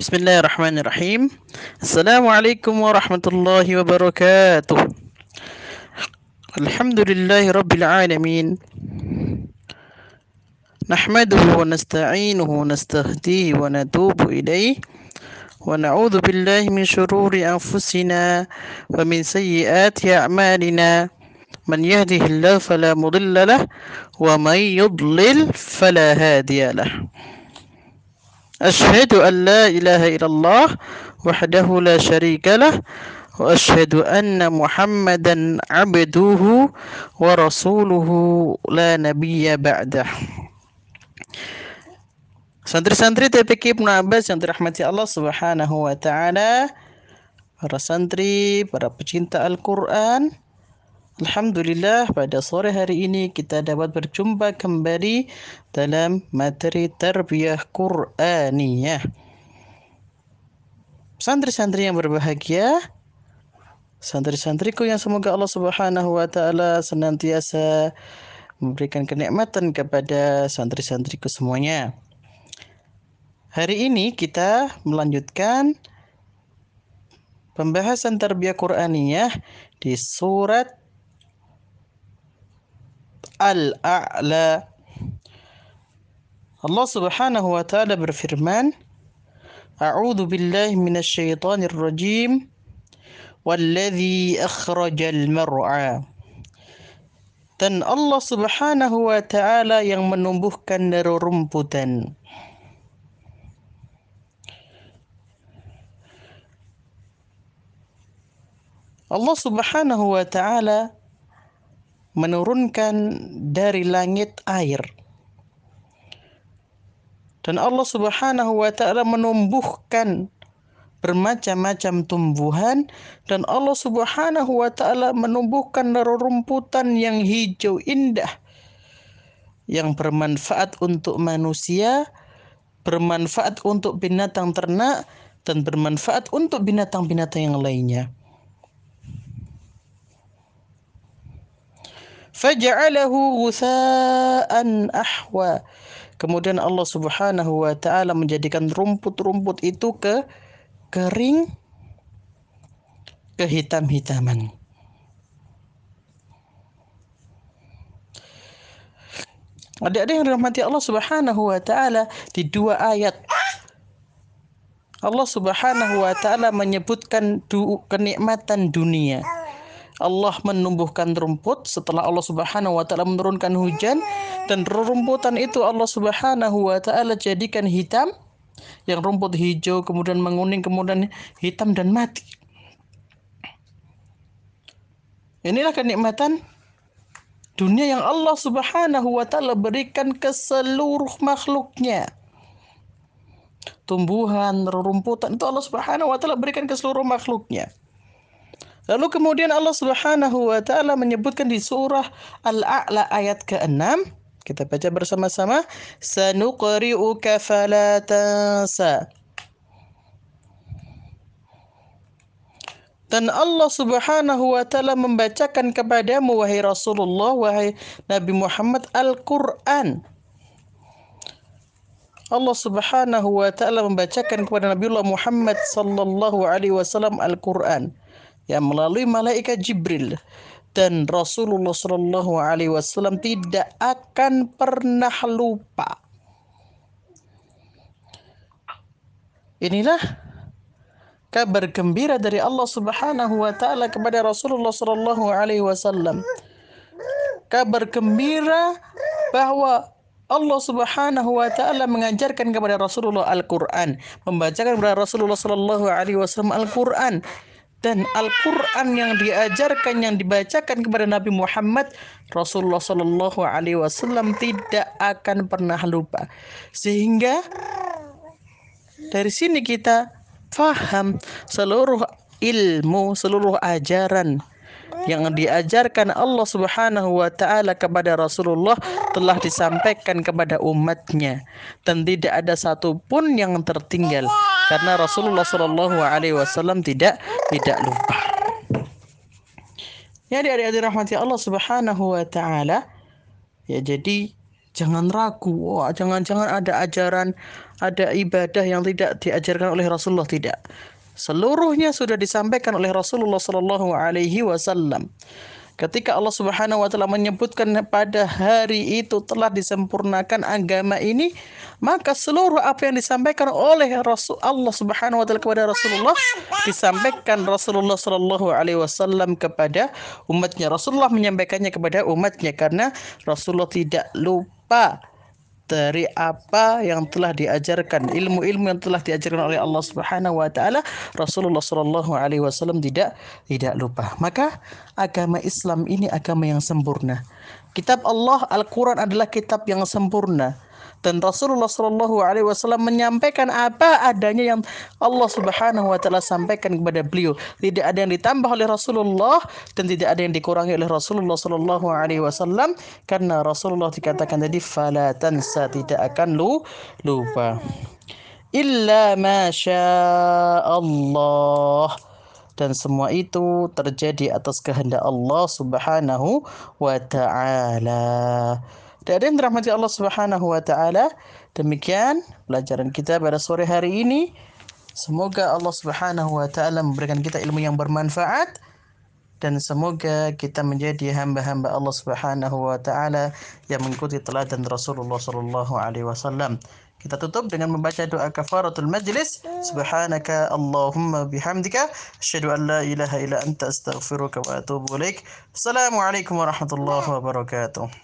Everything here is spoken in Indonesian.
بسم الله الرحمن الرحيم السلام عليكم ورحمة الله وبركاته الحمد لله رب العالمين نحمده ونستعينه ونستهديه ونتوب إليه ونعوذ بالله من شرور أنفسنا ومن سيئات أعمالنا من يهده الله فلا مضل له ومن يضلل فلا هادي له أشهد أن لا إله إلا الله وحده لا شريك له وأشهد أن محمدا عبده ورسوله لا نبي بعده Santri-santri TPK Ibnu Abbas yang dirahmati Allah Subhanahu wa taala, para santri, para pecinta Al-Qur'an, Alhamdulillah pada sore hari ini kita dapat berjumpa kembali dalam materi tarbiyah Qur'aniyah. Santri-santri yang berbahagia, santri-santriku yang semoga Allah Subhanahu wa taala senantiasa memberikan kenikmatan kepada santri-santriku semuanya. Hari ini kita melanjutkan pembahasan tarbiyah Qur'aniyah di surat Al-A'la. Allah Subhanahu wa taala berfirman, A'udzu billahi minasyaitonir rajim. Walladzi akhrajal mar'a. Dan Allah Subhanahu wa taala yang menumbuhkan nerumputan. Allah Subhanahu wa taala menurunkan dari langit air. Dan Allah Subhanahu wa taala menumbuhkan bermacam-macam tumbuhan dan Allah Subhanahu wa taala menumbuhkan rerumputan yang hijau indah yang bermanfaat untuk manusia, bermanfaat untuk binatang ternak dan bermanfaat untuk binatang-binatang yang lainnya. Faja'alahu ghutha'an ahwa. Kemudian Allah Subhanahu wa taala menjadikan rumput-rumput itu ke kering kehitam-hitaman. Adik-adik yang dirahmati Allah Subhanahu wa taala di dua ayat Allah Subhanahu wa taala menyebutkan du kenikmatan dunia. Allah menumbuhkan rumput setelah Allah Subhanahu wa taala menurunkan hujan dan rerumputan itu Allah Subhanahu wa taala jadikan hitam yang rumput hijau kemudian menguning kemudian hitam dan mati. Inilah kenikmatan dunia yang Allah Subhanahu wa taala berikan ke seluruh makhluknya. Tumbuhan, rerumputan itu Allah Subhanahu wa taala berikan ke seluruh makhluknya. Lalu kemudian Allah Subhanahu wa taala menyebutkan di surah Al-A'la ayat ke-6 kita baca bersama-sama. Sanuqri'uka fala tansa. Dan Allah Subhanahu wa taala membacakan kepadamu wahai Rasulullah wahai Nabi Muhammad Al-Qur'an. Allah Subhanahu wa taala membacakan kepada Nabiullah Muhammad sallallahu alaihi wasallam Al-Qur'an ya melalui malaikat Jibril dan Rasulullah Shallallahu Alaihi Wasallam tidak akan pernah lupa. Inilah kabar gembira dari Allah Subhanahu Wa Taala kepada Rasulullah Shallallahu Alaihi Wasallam. Kabar gembira bahwa Allah Subhanahu wa taala mengajarkan kepada Rasulullah Al-Qur'an, membacakan kepada Rasulullah sallallahu alaihi wasallam Al-Qur'an dan Al-Quran yang diajarkan yang dibacakan kepada Nabi Muhammad Rasulullah Shallallahu Alaihi Wasallam tidak akan pernah lupa. Sehingga dari sini kita faham seluruh ilmu seluruh ajaran yang diajarkan Allah Subhanahu wa taala kepada Rasulullah telah disampaikan kepada umatnya dan tidak ada satupun yang tertinggal karena Rasulullah Shallallahu alaihi wasallam tidak tidak lupa. Ya adik-adik rahmati Allah Subhanahu wa taala. Ya jadi Jangan ragu, jangan-jangan ada ajaran, ada ibadah yang tidak diajarkan oleh Rasulullah tidak. Seluruhnya sudah disampaikan oleh Rasulullah Sallallahu Alaihi Wasallam. Ketika Allah Subhanahu wa taala menyebutkan pada hari itu telah disempurnakan agama ini, maka seluruh apa yang disampaikan oleh Rasul Allah Subhanahu wa taala kepada Rasulullah disampaikan Rasulullah sallallahu alaihi wasallam kepada umatnya. Rasulullah menyampaikannya kepada umatnya karena Rasulullah tidak lupa dari apa yang telah diajarkan ilmu-ilmu yang telah diajarkan oleh Allah Subhanahu wa taala Rasulullah Shallallahu alaihi wasallam tidak tidak lupa. Maka agama Islam ini agama yang sempurna. Kitab Allah Al-Qur'an adalah kitab yang sempurna dan Rasulullah Shallallahu Alaihi Wasallam menyampaikan apa adanya yang Allah Subhanahu Wa Taala sampaikan kepada beliau. Tidak ada yang ditambah oleh Rasulullah dan tidak ada yang dikurangi oleh Rasulullah Shallallahu Alaihi Wasallam karena Rasulullah dikatakan tadi fala tansa tidak akan lu lupa. Illa masya Allah dan semua itu terjadi atas kehendak Allah Subhanahu wa taala. Dan yang dirahmati Allah Subhanahu wa taala, demikian pelajaran kita pada sore hari ini. Semoga Allah Subhanahu wa taala memberikan kita ilmu yang bermanfaat dan semoga kita menjadi hamba-hamba Allah Subhanahu wa taala yang mengikuti teladan Rasulullah sallallahu alaihi wasallam. Kita tutup dengan membaca doa kafaratul majlis. Subhanaka Allahumma bihamdika asyhadu an la ilaha illa anta astaghfiruka wa atubu ilaik. Assalamualaikum warahmatullahi wabarakatuh.